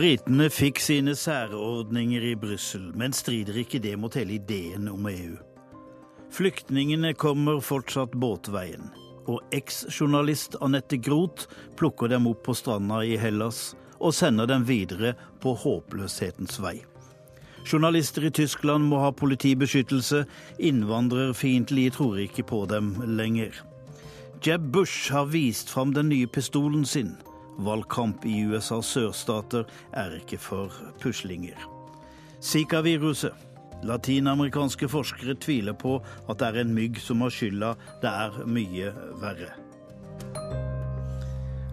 Britene fikk sine særordninger i Brussel, men strider ikke det mot hele ideen om EU. Flyktningene kommer fortsatt båtveien, og eksjournalist Anette Groth plukker dem opp på stranda i Hellas og sender dem videre på håpløshetens vei. Journalister i Tyskland må ha politibeskyttelse, innvandrerfiendtlige tror ikke på dem lenger. Jeb Bush har vist fram den nye pistolen sin. Valgkamp i USAs sørstater er ikke for puslinger. Zika-viruset. Latinamerikanske forskere tviler på at det er en mygg som har skylda. Det er mye verre.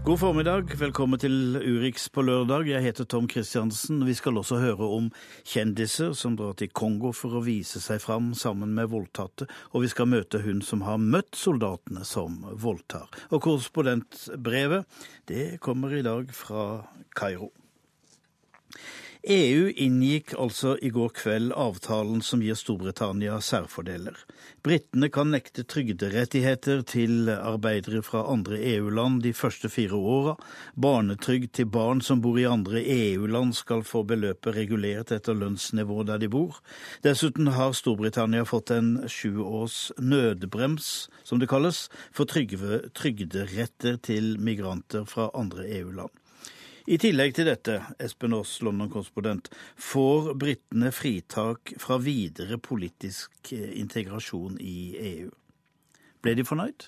God formiddag, velkommen til Urix på lørdag. Jeg heter Tom Christiansen. Vi skal også høre om kjendiser som drar til Kongo for å vise seg fram sammen med voldtatte, og vi skal møte hun som har møtt soldatene som voldtar. Og korrespondentbrevet, det kommer i dag fra Kairo. EU inngikk altså i går kveld avtalen som gir Storbritannia særfordeler. Britene kan nekte trygderettigheter til arbeidere fra andre EU-land de første fire åra. Barnetrygd til barn som bor i andre EU-land skal få beløpet regulert etter lønnsnivå der de bor. Dessuten har Storbritannia fått en sju års nødbrems, som det kalles, for trygderetter til migranter fra andre EU-land. I tillegg til dette, Espen Aas, London-korrespondent, får britene fritak fra videre politisk eh, integrasjon i EU. Ble de fornøyd?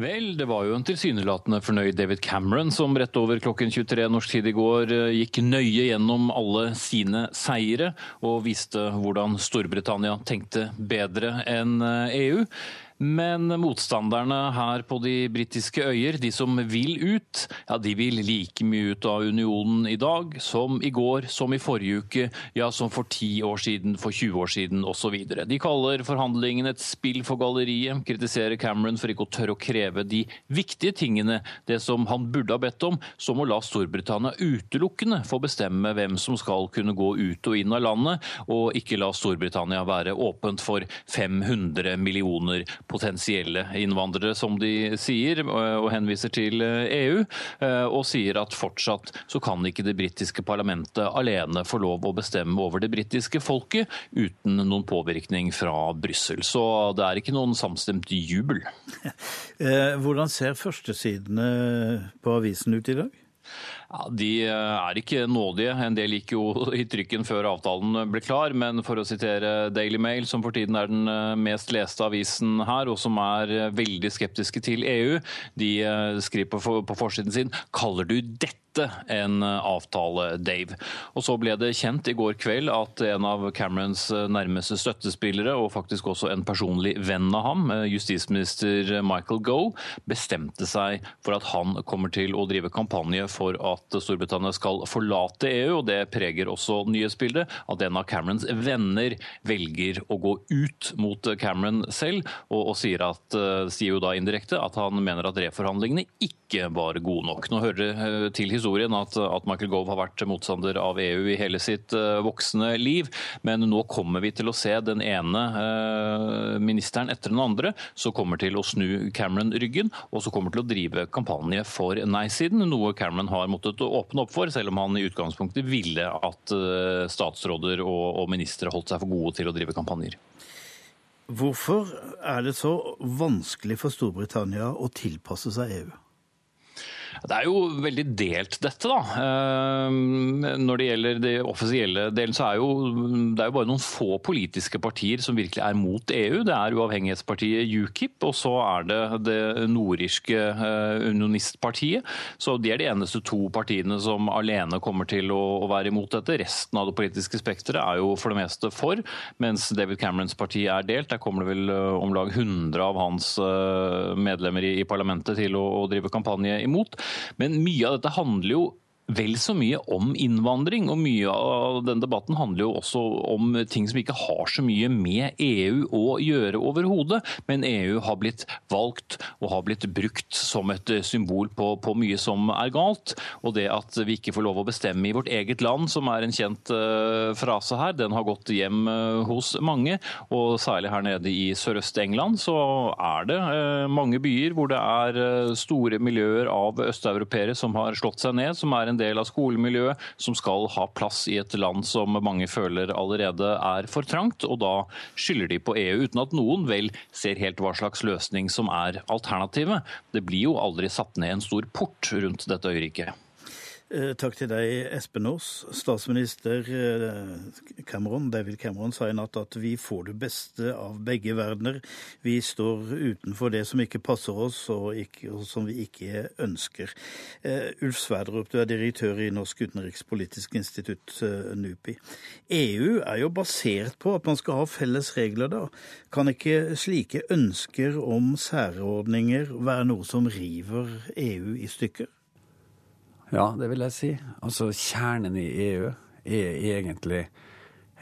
Vel, det var jo en tilsynelatende fornøyd David Cameron som rett over klokken 23 norsk tid i går eh, gikk nøye gjennom alle sine seire og viste hvordan Storbritannia tenkte bedre enn EU. Men motstanderne her på de britiske øyer, de som vil ut, ja, de vil like mye ut av unionen i dag som i går, som i forrige uke, ja, som for ti år siden, for 20 år siden osv. De kaller forhandlingene et spill for galleriet, kritiserer Cameron for ikke å tørre å kreve de viktige tingene, det som han burde ha bedt om, som å la Storbritannia utelukkende få bestemme hvem som skal kunne gå ut og inn av landet, og ikke la Storbritannia være åpent for 500 millioner potensielle innvandrere, som de sier, og henviser til EU, og sier at fortsatt så kan ikke det britiske parlamentet alene få lov å bestemme over det britiske folket uten noen påvirkning fra Brussel. Så det er ikke noen samstemt jubel. Eh, hvordan ser førstesidene på avisen ut i dag? Ja, De eh, er ikke nådige. En del gikk jo i trykken før avtalen ble klar. Men for å sitere Daily Mail, som for tiden er den eh, mest leste avisen her, og som er eh, veldig skeptiske til EU, de skriver på forsiden sin kaller du dette en avtale, Dave. Og Så ble det kjent i går kveld at en av Camerons nærmeste støttespillere, og faktisk også en personlig venn av ham, justisminister Michael Goe, bestemte seg for at han kommer til å drive kampanje for at Storbritannia skal forlate EU. og Det preger også nyhetsbildet at en av Camerons venner velger å gå ut mot Cameron selv, og, og sier, at, sier jo da indirekte at han mener at reforhandlingene ikke var gode nok. Nå hører det til historien at, at Michael Gove har vært motstander av EU i hele sitt uh, voksne liv, men nå kommer vi til å se den ene uh, ministeren etter den andre som kommer til å snu Cameron ryggen, og som kommer til å drive kampanje for nei-siden, noe Cameron har måttet åpne opp for, selv om han i utgangspunktet ville at uh, statsråder og, og ministre holdt seg for gode til å drive kampanjer. Hvorfor er det så vanskelig for Storbritannia å tilpasse seg EU? Det er jo veldig delt, dette. da. Ehm, når det gjelder det offisielle delen, så er jo, det er jo bare noen få politiske partier som virkelig er mot EU. Det er uavhengighetspartiet UKIP, og så er det det nordirske eh, unionistpartiet. Så de er de eneste to partiene som alene kommer til å være imot dette. Resten av det politiske spekteret er jo for det meste for, mens David Camerons parti er delt. Der kommer det vel eh, om lag 100 av hans eh, medlemmer i parlamentet til å drive kampanje imot. Men mye av dette handler jo vel så mye om innvandring. Og mye av den debatten handler jo også om ting som ikke har så mye med EU å gjøre overhodet. Men EU har blitt valgt og har blitt brukt som et symbol på, på, mye som er galt. Og det at vi ikke får lov å bestemme i vårt eget land, som er en kjent uh, frase her, den har gått hjem uh, hos mange. Og særlig her nede i Sørøst-England så er det uh, mange byer hvor det er store miljøer av østeuropeere som har slått seg ned, som er en del av skolemiljøet, som skal ha plass i et land som mange føler allerede er for trangt. Og da skylder de på EU, uten at noen vel ser helt hva slags løsning som er alternativet. Det blir jo aldri satt ned en stor port rundt dette øyriket. Eh, takk til deg, Espen Aas. Statsminister eh, Cameron, David Cameron sa i natt at vi får det beste av begge verdener. Vi står utenfor det som ikke passer oss, og, ikke, og som vi ikke ønsker. Uh, Ulf Sverdrup, du er direktør i Norsk utenrikspolitisk institutt, NUPI. EU er jo basert på at man skal ha felles regler, da. Kan ikke slike ønsker om særordninger være noe som river EU i stykker? Ja, det vil jeg si. Altså, kjernen i EU er egentlig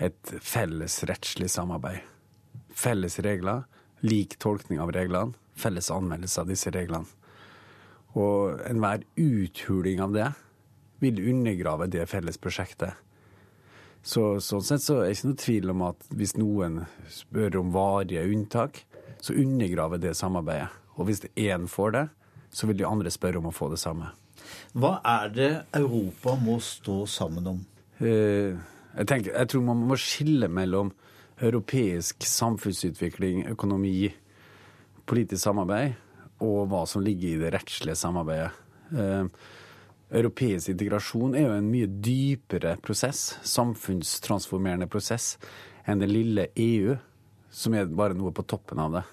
et felles rettslig samarbeid. Felles regler, lik tolkning av reglene, felles anmeldelse av disse reglene. Og enhver uthuling av det vil undergrave det felles prosjektet. Så, sånn sett så er det ikke noe tvil om at hvis noen spør om varige unntak, så undergraver det samarbeidet. Og hvis én får det, så vil de andre spørre om å få det samme. Hva er det Europa må stå sammen om? Eh, jeg, tenker, jeg tror man må skille mellom europeisk samfunnsutvikling, økonomi, politisk samarbeid og hva som ligger i det rettslige samarbeidet. Eh, europeisk integrasjon er jo en mye dypere prosess, samfunnstransformerende prosess, enn det lille EU, som er bare noe på toppen av det.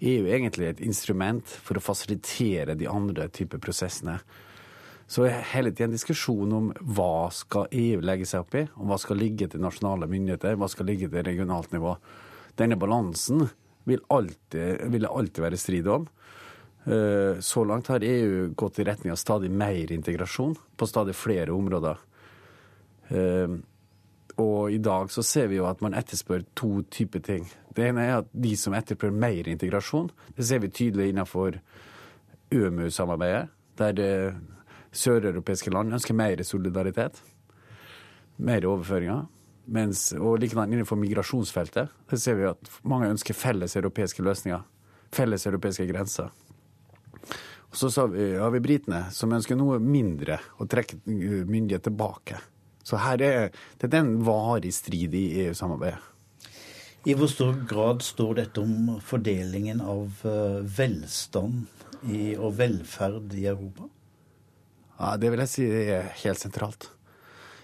EU er egentlig et instrument for å fasilitere de andre typer prosessene. Så er hele tiden en diskusjon om hva skal EU legge seg opp i, og hva skal ligge til nasjonale myndigheter, hva skal ligge til regionalt nivå. Denne balansen vil, alltid, vil det alltid være strid om. Eh, så langt har EU gått i retning av stadig mer integrasjon på stadig flere områder. Eh, og i dag så ser vi jo at man etterspør to typer ting. Det ene er at de som etterspør mer integrasjon, det ser vi tydelig innenfor ØMU-samarbeidet, der søreuropeiske land ønsker mer solidaritet, mer overføringer. Mens, og likedan innenfor migrasjonsfeltet så ser vi at mange ønsker felles europeiske løsninger. Felles europeiske grenser. Og så vi, har vi britene, som ønsker noe mindre, å trekke myndighet tilbake. Så her er dette er en varig strid i EU-samarbeidet. I hvor stor grad står dette om fordelingen av velstand velstand og velferd i Europa? Ja, Det vil jeg si er helt sentralt.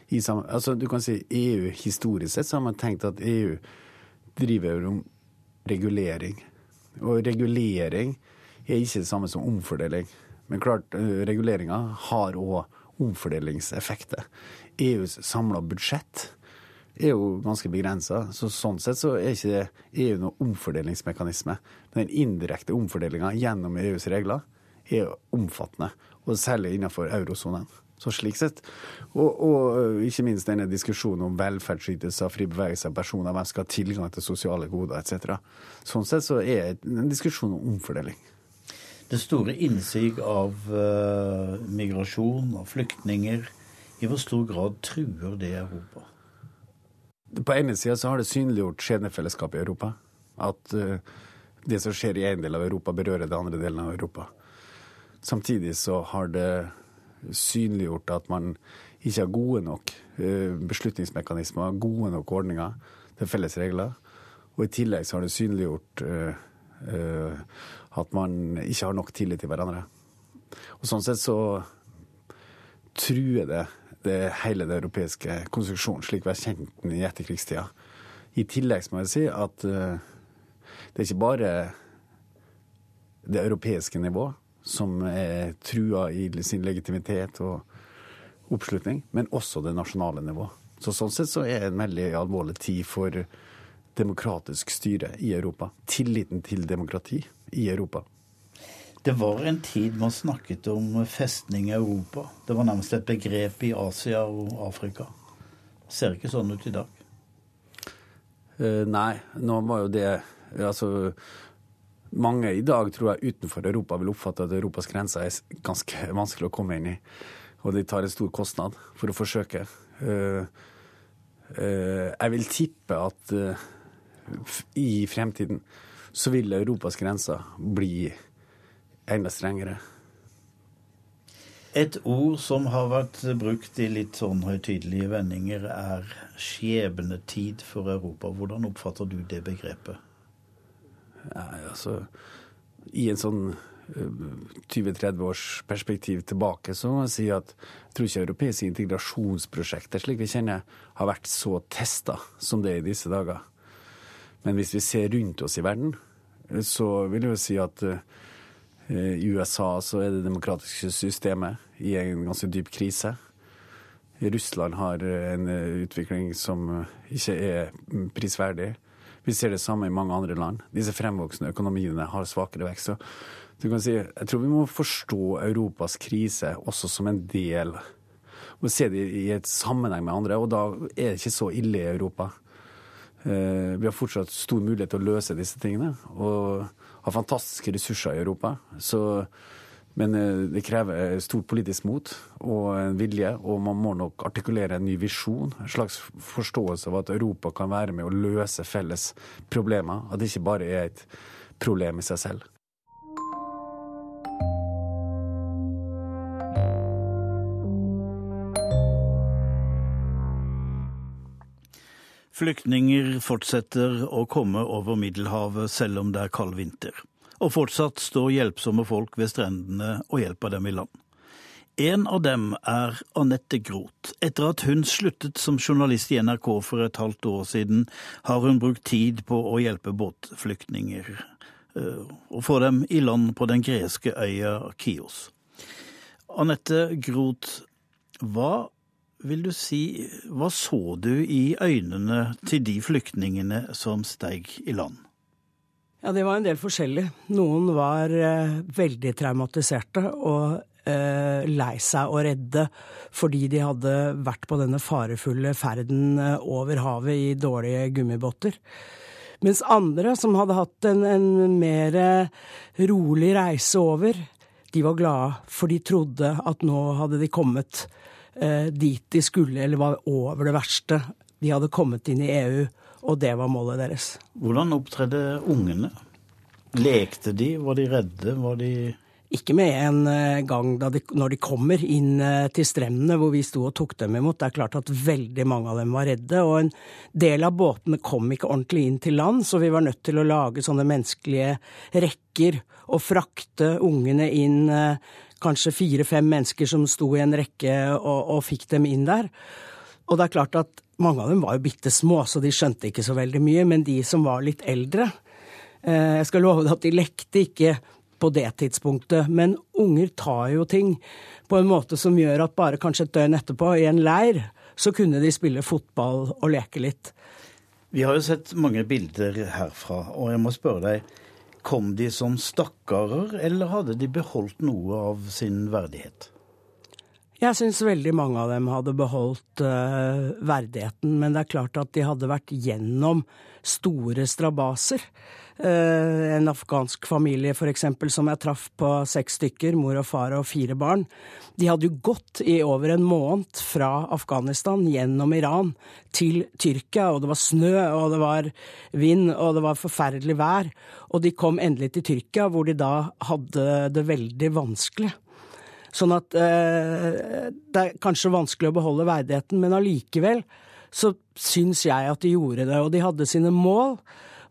Sammen, altså, du kan si EU historisk sett så har man tenkt at EU driver om regulering. Og regulering er ikke det samme som omfordeling. Men klart, reguleringa har òg omfordelingseffekter. EUs samla budsjett er jo ganske begrensa. Så sånn sett så er ikke EU noen omfordelingsmekanisme. Den indirekte omfordelinga gjennom EUs regler er omfattende og særlig innenfor eurosonen. Så slik sett. Og, og, ikke minst denne diskusjonen om velferdsytelser, fri bevegelse av personer, hvem skal ha tilgang til sosiale goder etc. Sånn sett så er det en diskusjon om omfordeling. Det store innsig av uh, migrasjon, og flyktninger, i hvor stor grad truer det Europa? På ene sida så har det synliggjort skjebnefellesskapet i Europa. At uh, det som skjer i en del av Europa, berører det andre delen av Europa. Samtidig så har det synliggjort at man ikke har gode nok eh, beslutningsmekanismer, gode nok ordninger til felles regler. Og i tillegg så har det synliggjort uh, uh, at man ikke har nok tillit til hverandre. Og sånn sett så truer det, det hele det europeiske konstruksjonen, slik vi har kjent den i etterkrigstida. I tillegg må jeg si at det er ikke bare det europeiske nivået som er trua i sin legitimitet og oppslutning, men også det nasjonale nivå. Så Sånn sett så er det en veldig alvorlig tid for demokratisk styre i Europa. Tilliten til demokrati i Europa. Det var en tid man snakket om festning i Europa. Det var nærmest et begrep i Asia og Afrika. Ser ikke sånn ut i dag. Uh, nei, nå var jo det Altså mange i dag tror jeg utenfor Europa vil oppfatte at Europas grenser er ganske vanskelig å komme inn i. Og de tar en stor kostnad for å forsøke. Uh, uh, jeg vil tippe at uh, i fremtiden så vil Europas grenser bli enda strengere. Et ord som har vært brukt i litt sånn høytidelige vendinger, er skjebnetid for Europa. Hvordan oppfatter du det begrepet? Altså, I en sånn 20-30 års perspektiv tilbake, så må jeg si at jeg tror ikke europeiske integrasjonsprosjekter slik vi kjenner, har vært så testa som det er i disse dager. Men hvis vi ser rundt oss i verden, så vil jeg jo si at i USA så er det demokratiske systemet i en ganske dyp krise. Russland har en utvikling som ikke er prisverdig. Vi ser det samme i mange andre land. Disse fremvoksende økonomiene har svakere vekst. Så du kan si, jeg tror vi må forstå Europas krise også som en del og se det i et sammenheng med andre. Og da er det ikke så ille i Europa. Vi har fortsatt stor mulighet til å løse disse tingene. Og har fantastiske ressurser i Europa. Så, men det krever stort politisk mot og vilje. Og man må nok artikulere en ny visjon. En slags forståelse av at Europa kan være med å løse felles problemer. At det ikke bare er et problem i seg selv. Flyktninger fortsetter å komme over Middelhavet selv om det er kald vinter. Og fortsatt står hjelpsomme folk ved strendene og hjelper dem i land. En av dem er Anette Groth. Etter at hun sluttet som journalist i NRK for et halvt år siden, har hun brukt tid på å hjelpe båtflyktninger og få dem i land på den greske øya Kios. Anette Groth, hva vil du si, hva så du i øynene til de flyktningene som steig i land? Ja, det var en del forskjellig. Noen var eh, veldig traumatiserte og eh, lei seg og redde fordi de hadde vært på denne farefulle ferden over havet i dårlige gummibåter. Mens andre, som hadde hatt en, en mer rolig reise over, de var glade, for de trodde at nå hadde de kommet eh, dit de skulle, eller var over det verste. De hadde kommet inn i EU, og det var målet deres. Hvordan opptredde ungene? Lekte de? Var de redde? Var de ikke med en gang de, når de kommer inn til strendene hvor vi sto og tok dem imot. Det er klart at veldig mange av dem var redde, og en del av båtene kom ikke ordentlig inn til land, så vi var nødt til å lage sånne menneskelige rekker og frakte ungene inn. Kanskje fire-fem mennesker som sto i en rekke og, og fikk dem inn der. Og det er klart at mange av dem var jo bitte små, så de skjønte ikke så veldig mye. Men de som var litt eldre, jeg skal love deg at de lekte ikke på det tidspunktet. Men unger tar jo ting på en måte som gjør at bare kanskje et døgn etterpå, i en leir, så kunne de spille fotball og leke litt. Vi har jo sett mange bilder herfra, og jeg må spørre deg, kom de som stakkarer, eller hadde de beholdt noe av sin verdighet? Jeg syns veldig mange av dem hadde beholdt uh, verdigheten, men det er klart at de hadde vært gjennom store strabaser. Uh, en afghansk familie for eksempel, som jeg traff på seks stykker, mor og far og fire barn. De hadde jo gått i over en måned fra Afghanistan gjennom Iran til Tyrkia, og det var snø, og det var vind, og det var forferdelig vær. Og de kom endelig til Tyrkia, hvor de da hadde det veldig vanskelig. Sånn at eh, det er kanskje vanskelig å beholde verdigheten, men allikevel så syns jeg at de gjorde det. Og de hadde sine mål,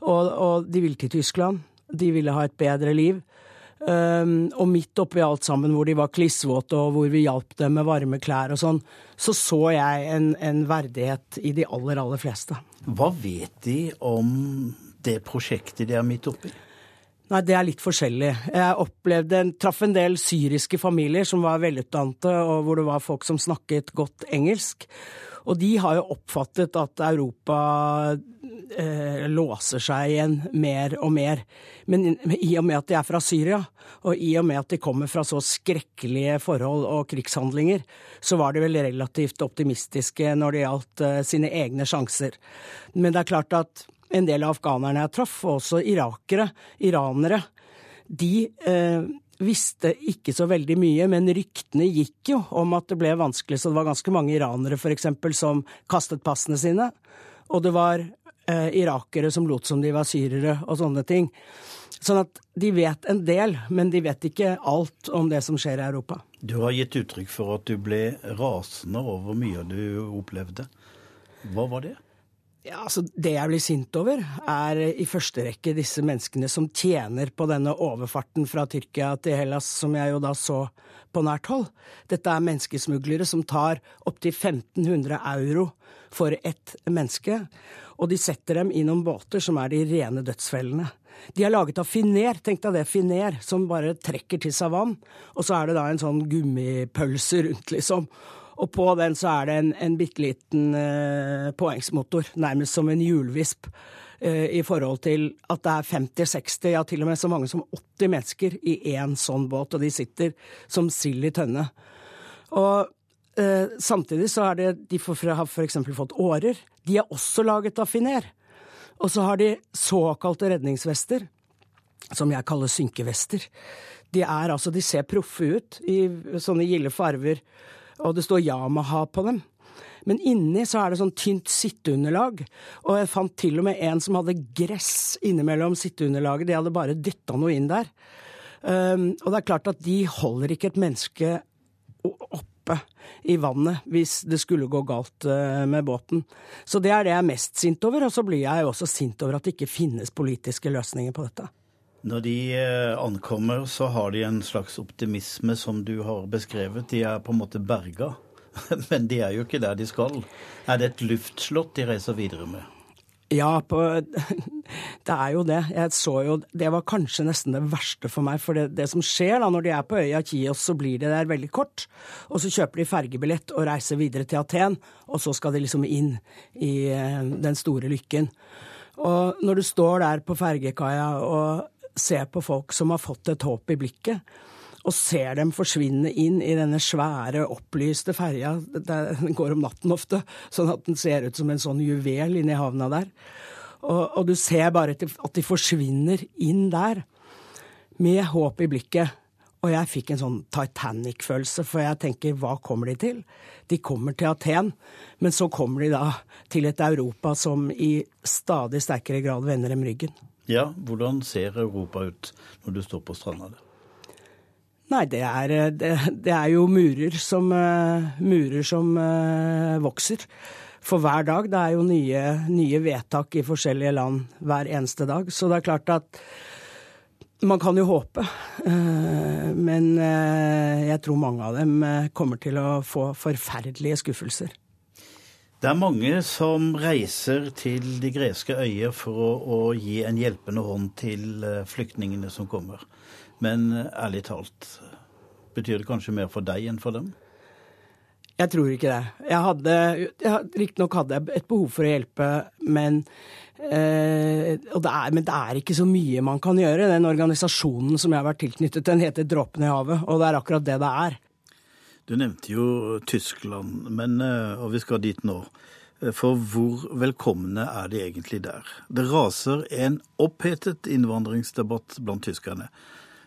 og, og de ville til Tyskland. De ville ha et bedre liv. Um, og midt oppi alt sammen, hvor de var klissvåte og hvor vi hjalp dem med varme klær og sånn, så så jeg en, en verdighet i de aller, aller fleste. Hva vet de om det prosjektet de er midt oppi? Nei, det er litt forskjellig. Jeg opplevde, traff en del syriske familier som var velutdannede, og hvor det var folk som snakket godt engelsk. Og de har jo oppfattet at Europa eh, låser seg igjen mer og mer. Men i og med at de er fra Syria, og i og med at de kommer fra så skrekkelige forhold og krigshandlinger, så var de vel relativt optimistiske når det gjaldt eh, sine egne sjanser. Men det er klart at en del av afghanerne jeg traff, og også irakere, iranere, de eh, visste ikke så veldig mye, men ryktene gikk jo om at det ble vanskelig. Så det var ganske mange iranere f.eks. som kastet passene sine. Og det var eh, irakere som lot som de var syrere og sånne ting. Sånn at de vet en del, men de vet ikke alt om det som skjer i Europa. Du har gitt uttrykk for at du ble rasende over mye du opplevde. Hva var det? Ja, altså Det jeg blir sint over, er i første rekke disse menneskene som tjener på denne overfarten fra Tyrkia til Hellas, som jeg jo da så på nært hold. Dette er menneskesmuglere som tar opptil 1500 euro for ett menneske, og de setter dem i noen båter som er de rene dødsfellene. De er laget av finer, tenk deg det, finer, som bare trekker til seg vann, og så er det da en sånn gummipølse rundt, liksom. Og på den så er det en, en bitte liten eh, poengsmotor, nærmest som en hjulvisp. Eh, I forhold til at det er 50-60, ja til og med så mange som 80 mennesker i én sånn båt, og de sitter som sild i tønne. Og eh, samtidig så er det De har f.eks. fått årer. De er også laget av finer. Og så har de såkalte redningsvester, som jeg kaller synkevester. De er altså De ser proffe ut i sånne gilde farver og det står Yamaha på dem. Men inni så er det sånn tynt sitteunderlag, og jeg fant til og med en som hadde gress innimellom sitteunderlaget, de hadde bare dytta noe inn der. Um, og det er klart at de holder ikke et menneske oppe i vannet hvis det skulle gå galt uh, med båten. Så det er det jeg er mest sint over, og så blir jeg også sint over at det ikke finnes politiske løsninger på dette. Når de eh, ankommer, så har de en slags optimisme som du har beskrevet. De er på en måte berga. Men de er jo ikke der de skal. Er det et luftslott de reiser videre med? Ja, på, det er jo det. Jeg så jo Det var kanskje nesten det verste for meg. For det, det som skjer da når de er på øya Kios, så blir de der veldig kort. Og så kjøper de fergebillett og reiser videre til Aten. Og så skal de liksom inn i eh, den store lykken. Og når du står der på fergekaia og ser på folk som har fått et håp i blikket, og ser dem forsvinne inn i denne svære, opplyste ferja. Den går om natten ofte, sånn at den ser ut som en sånn juvel inni havna der. Og, og du ser bare at de forsvinner inn der, med håp i blikket. Og jeg fikk en sånn Titanic-følelse, for jeg tenker hva kommer de til? De kommer til Aten, men så kommer de da til et Europa som i stadig sterkere grad vender dem ryggen. Ja, hvordan ser Europa ut når du står på stranda der? Nei, det er, det, det er jo murer som, uh, murer som uh, vokser for hver dag. Det er jo nye, nye, vedtak i forskjellige land hver eneste dag. Så det er klart at man kan jo håpe. Men jeg tror mange av dem kommer til å få forferdelige skuffelser. Det er mange som reiser til de greske øyer for å, å gi en hjelpende hånd til eh, flyktningene som kommer. Men eh, ærlig talt, betyr det kanskje mer for deg enn for dem? Jeg tror ikke det. Jeg hadde, Riktignok hadde jeg et behov for å hjelpe, men, eh, det er, men det er ikke så mye man kan gjøre. Den organisasjonen som jeg har vært tilknyttet, den heter Dråpene i havet, og det er akkurat det det er. Du nevnte jo Tyskland, men, eh, og vi skal dit nå. Eh, for hvor velkomne er de egentlig der? Det raser en opphetet innvandringsdebatt blant tyskerne.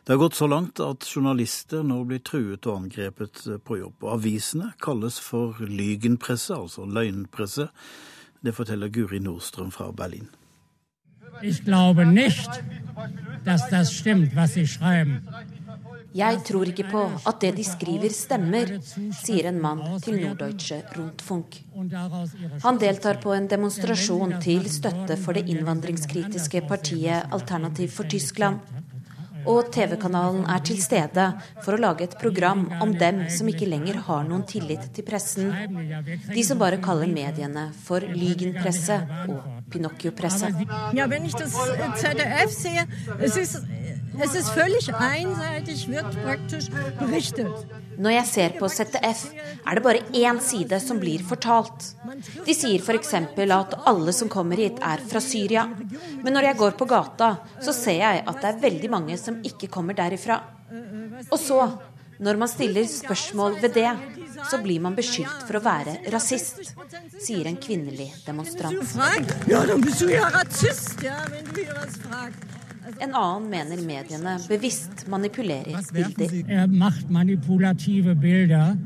Det har gått så langt at journalister nå blir truet og angrepet eh, på jobb. Og avisene kalles for lygenpresse, altså løgnpresse. Det forteller Guri Nordstrøm fra Berlin. Jeg tror ikke at det stemmer, hva de schreiben. Jeg tror ikke på at det de skriver, stemmer, sier en mann til Norddeutsche Rundfunk. Han deltar på en demonstrasjon til støtte for det innvandringskritiske partiet Alternativ for Tyskland. Og TV-kanalen er til stede for å lage et program om dem som ikke lenger har noen tillit til pressen. De som bare kaller mediene for lygenpresse og Pinocchio-presse. Ja, Es ist völlig einseitig, wird praktisch berichtet. Når jeg ser på ZDF, er det bare én side som blir fortalt. De sier f.eks. at alle som kommer hit, er fra Syria. Men når jeg går på gata, så ser jeg at det er veldig mange som ikke kommer derifra. Og så, når man stiller spørsmål ved det, så blir man beskyldt for å være rasist, sier en kvinnelig demonstrant. Ja, da blir du ja rasist, ja, hvis du was fragst. En annen mener mediene bevisst manipulerer bilder. Er macht manipulative bilder.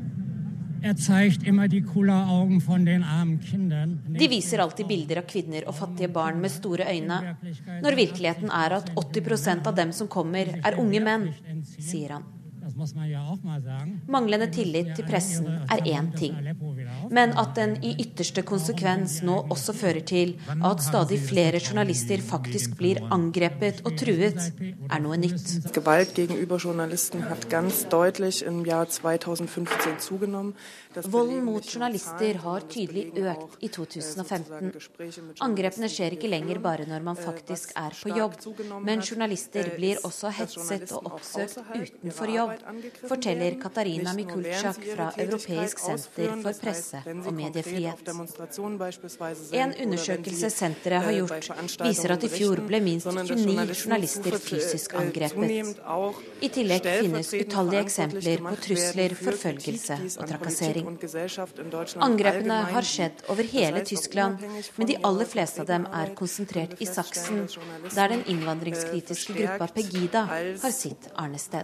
Er zeigt immer die Kulleraugen von den armen Kindern. De viser alltid bilder av kvinner og fattige barn med store øyne, når virkeligheten er at 80% av dem som kommer, er unge menn, sier han. Manglende tillit til pressen er én ting. Men at den i ytterste konsekvens nå også fører til at stadig flere journalister faktisk blir angrepet og truet, er noe nytt. Gewalt gegenüber Journalisten hat ganz deutlich im Jahr 2015 zugenommen. Volden mot journalister har tydelig økt i 2015. Angrepene skjer ikke lenger bare når man faktisk er på jobb, men journalister blir også hetset og oppsøkt utenfor jobb, forteller Katarina Mikulczak fra Europeisk senter for presse og mediefrihet. En undersøkelse senteret har gjort, viser at i fjor ble minst 29 journalister fysisk angrepet. I tillegg finnes utallige eksempler på trusler, forfølgelse og trakassering. Angrepene har skjedd over hele Tyskland, men de aller fleste av dem er konsentrert i Saksen, der den innvandringskritiske gruppa Pegida har sitt arnested.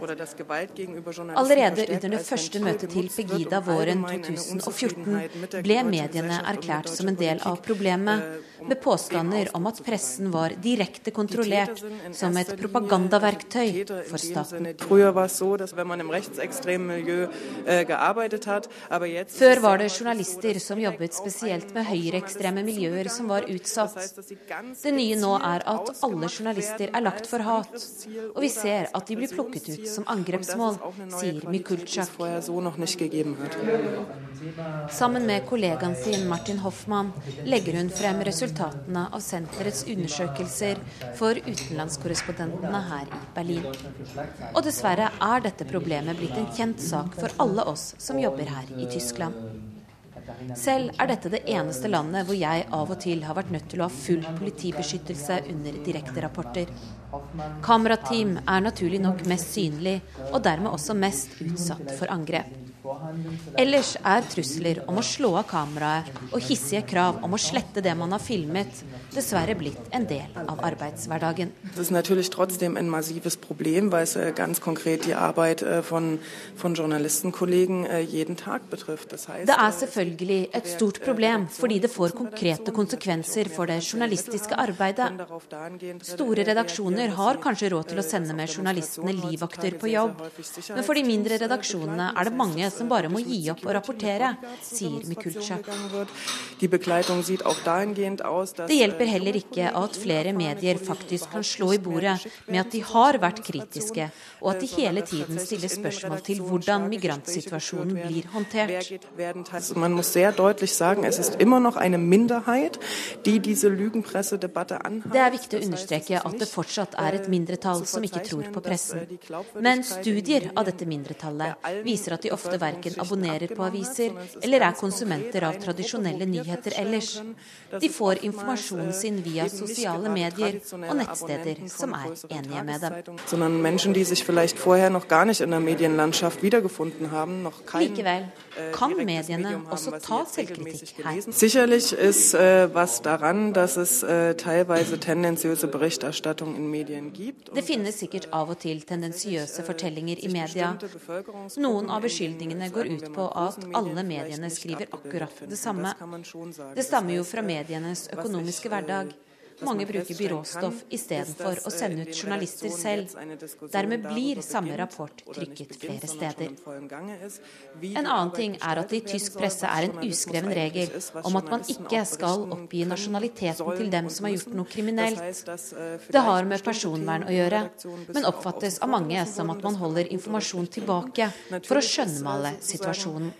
Allerede under det første møtet til Pegida våren 2014 ble mediene erklært som en del av problemet, med påstander om at pressen var direkte kontrollert som et propagandaverktøy for staten. Før var det journalister som jobbet spesielt med høyreekstreme miljøer som var utsatt. Det nye nå er at alle journalister er lagt for hat, og vi ser at de blir plukket ut som angrepsmål, sier Mikulchak. Sammen med kollegaen sin Martin Hoffmann legger hun frem resultatene av senterets undersøkelser for utenlandskorrespondentene her i Berlin. Og dessverre er dette problemet blitt en kjent sak for alle oss som jobber her i Tyskland. Selv er dette det eneste landet hvor jeg av og til har vært nødt til å ha full politibeskyttelse under direkterapporter. Kamerateam er naturlig nok mest synlig, og dermed også mest utsatt for angrep. Ellers er trusler om å slå av kameraet og hissige krav om å slette det man har filmet, dessverre blitt en del av arbeidshverdagen. Det er natürlich trotzdem ein massives Problem, weil es äh, ganz konkret die Arbeit äh, von, von Journalistenkollegen äh, jeden Tag betrifft. Das heißt, det er selvfølgelig et stort problem, fordi det får konkrete konsekvenser for det journalistiske arbeidet. Store redaksjoner har kanskje råd til å sende med journalistene livvakter på jobb, men for de mindre redaksjonene er det mange som bare må gi opp og rapportere, sier Mikulczak. Det hjelper heller ikke at flere medier faktisk kan slå i bordet med at de har vært kritiske, og at de hele tiden stiller spørsmål til hvordan migrantsituasjonen blir håndtert. Man må sehr deutlich sagen, es ist immer noch eine Minderheit, die diese Lügenpressedebatte anhat. Det er viktig å understreke at det fortsatt er et mindretall som ikke tror på pressen. Men studier av dette mindretallet viser at de ofte verken abonnerer på aviser eller er konsumenter av tradisjonelle nyheter ellers. De får informasjonen sin via sosiale medier og nettsteder som er enige med dem. Likevel kan mediene også ta selvkritikk her. Sicherlich ist äh, was daran, dass es äh, teilweise tendenziøse Berichterstattung in Medien gibt. Det finnes sikkert av og til tendensiøse fortellinger i media. Noen av beskyldningene går ut på at alle mediene skriver akkurat det samme. Det stammer jo fra medienes økonomiske hverdag. Mange bruker byråstoff istedenfor å sende ut journalister selv. Dermed blir samme rapport trykket flere steder. En annen ting er at det i tysk presse er en uskreven regel om at man ikke skal oppgi nasjonaliteten til dem som har gjort noe kriminelt. Det har med personvern å gjøre, men oppfattes av mange som at man holder informasjon tilbake for å skjønnmale situasjonen.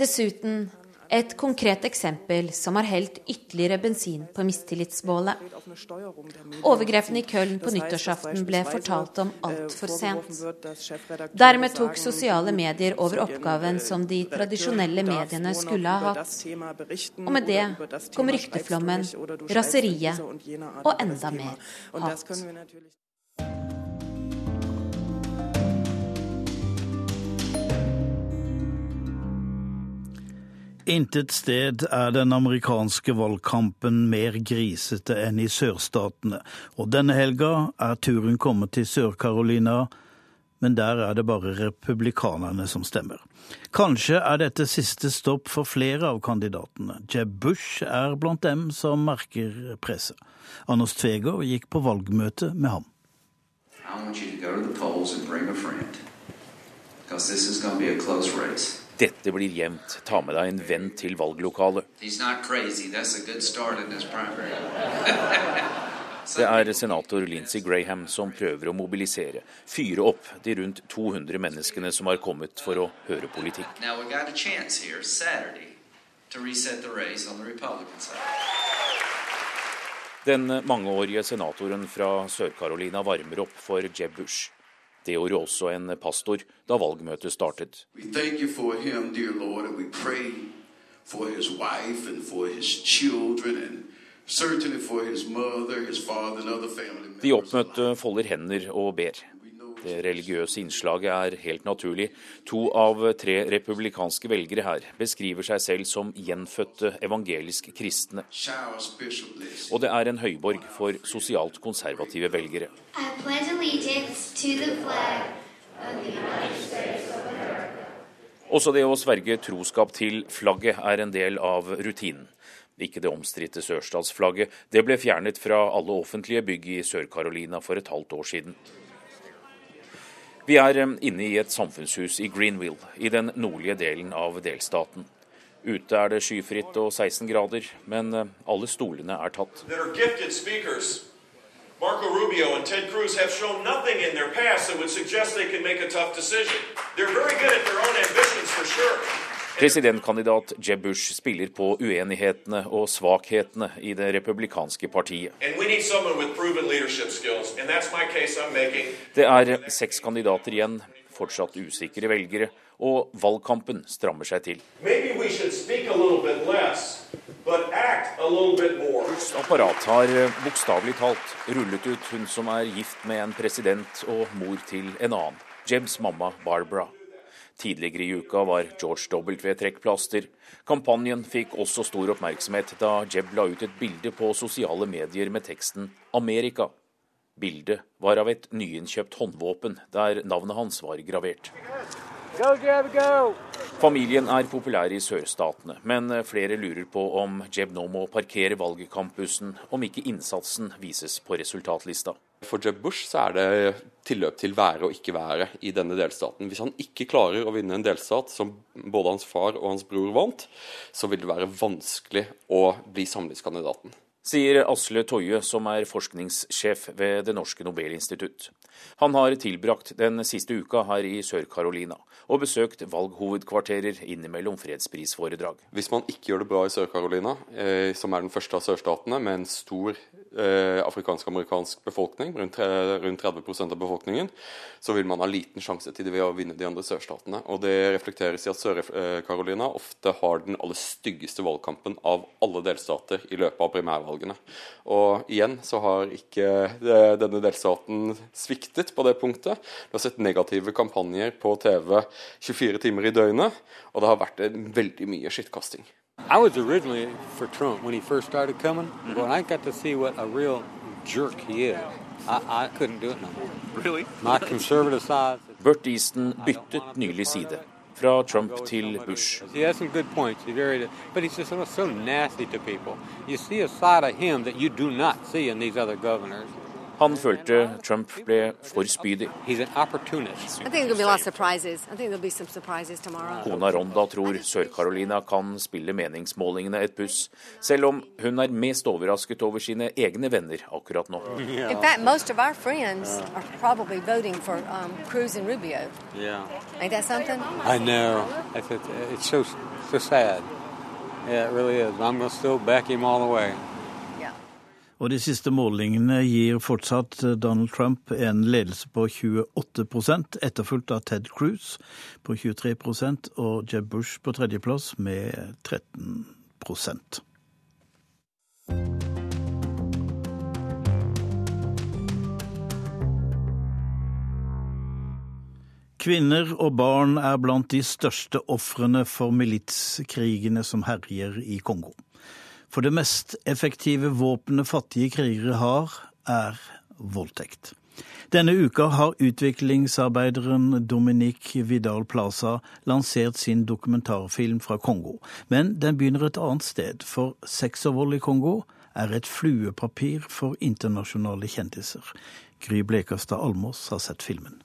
Dessuten et konkret eksempel som har helt ytterligere bensin på mistillitsbålet. Overgrepene i Köln på nyttårsaften ble fortalt om altfor sent. Dermed tok sosiale medier over oppgaven som de tradisjonelle mediene skulle ha hatt. Og med det kom rykteflommen, raseriet og enda mer hat. Intet sted er den amerikanske valgkampen mer grisete enn i sørstatene, og denne helga er turen kommet til Sør-Carolina, men der er det bare republikanerne som stemmer. Kanskje er dette siste stopp for flere av kandidatene. Jeb Bush er blant dem som merker presset. Anders Tveger gikk på valgmøte med ham. Dette blir jevnt. Ta med deg en venn til valglokalet. Det er senator Lindsey Graham som prøver å mobilisere, fyre opp de rundt 200 menneskene som har kommet for å høre politikk. Den mangeårige senatoren fra Sør-Carolina varmer opp for Jeb Bush. Det gjorde også en pastor da valgmøtet startet. De oppmøtte folder hender og ber. Det religiøse innslaget er helt naturlig. To av tre republikanske velgere her beskriver seg selv som gjenfødte evangelisk kristne. Og det er en høyborg for sosialt konservative velgere. Også det å sverge troskap til flagget er en del av rutinen. Ikke det omstridte sørstatsflagget. Det ble fjernet fra alle offentlige bygg i Sør-Carolina for et halvt år siden. Vi er inne i et samfunnshus i Greenville, i den nordlige delen av delstaten. Ute er det skyfritt og 16 grader, men alle stolene er tatt. Marco Rubio and Ted Cruz have shown nothing in their past that would suggest they can make a tough decision. They're very good at their own ambitions for sure. Presidentkandidat Jeb Bush spiller på uenighetene og svakhetene i det republikanske partiet. Det er seks kandidater igjen, fortsatt usikre velgere, og valgkampen strammer seg til. Bushs apparat har bokstavelig talt rullet ut hun som er gift med en president og mor til en annen, Jebs mamma Barbara. Tidligere i uka var George W. trekkplaster. Kampanjen fikk også stor oppmerksomhet da Jeb la ut et bilde på sosiale medier med teksten 'Amerika'. Bildet var av et nyinnkjøpt håndvåpen der navnet hans var gravert. Go, Jeb, go! Familien er populær i sørstatene, men flere lurer på om Jeb nå må parkere valgkampusen, om ikke innsatsen vises på resultatlista. For Jeb Bush så er det tilløp til være og ikke være i denne delstaten. Hvis han ikke klarer å vinne en delstat som både hans far og hans bror vant, så vil det være vanskelig å bli samlingskandidaten sier Asle Toje, som er forskningssjef ved Det norske Nobelinstitutt. Han har tilbrakt den siste uka her i Sør-Carolina og besøkt valghovedkvarterer innimellom fredsprisforedrag. Hvis man ikke gjør det bra i Sør-Carolina, eh, som er den første av sørstatene med en stor afrikansk-amerikansk befolkning, rundt, rundt 30% av befolkningen, så vil man ha liten sjanse til å vinne de andre sørstatene. Og Det reflekteres i at Sør-Carolina ofte har den aller styggeste valgkampen av alle delstater i løpet av primærvalgene. Og igjen så har ikke denne delstaten sviktet på det punktet. Du har sett negative kampanjer på TV 24 timer i døgnet, og det har vært veldig mye skittkasting. I was originally for Trump when he first started coming, mm-hmm. but I got to see what a real jerk he is. I, I couldn't do it no more. Really? My conservative side. Burt Easton byttet nylig side. Fra Trump til Bush. He has some good points. He's very, but he's just so nasty to people. You see a side of him that you do not see in these other governors. Han følte Trump ble for spydig. Kona Ronda tror Sør-Carolina kan spille meningsmålingene et puss, selv om hun er mest overrasket over sine egne venner akkurat nå. Yeah. In fact, most of our friends are probably voting for um, Cruz and Rubio. Yeah. Ain't that something? I know. It's, it's so, so sad. Yeah, it really is. I'm going to still back him all the way. Og de siste målingene gir fortsatt Donald Trump en ledelse på 28% etterfulgt av Ted Cruz på 23% og Jeb Bush på tredjeplass med 13% Kvinner og barn er blant de største ofrene for militskrigene som herjer i Kongo. For det mest effektive våpenet fattige krigere har, er voldtekt. Denne uka har utviklingsarbeideren Dominique Vidal Plaza lansert sin dokumentarfilm fra Kongo. Men den begynner et annet sted, for sex og vold i Kongo er et fluepapir for internasjonale kjendiser. Gry Blekastad Almås har sett filmen.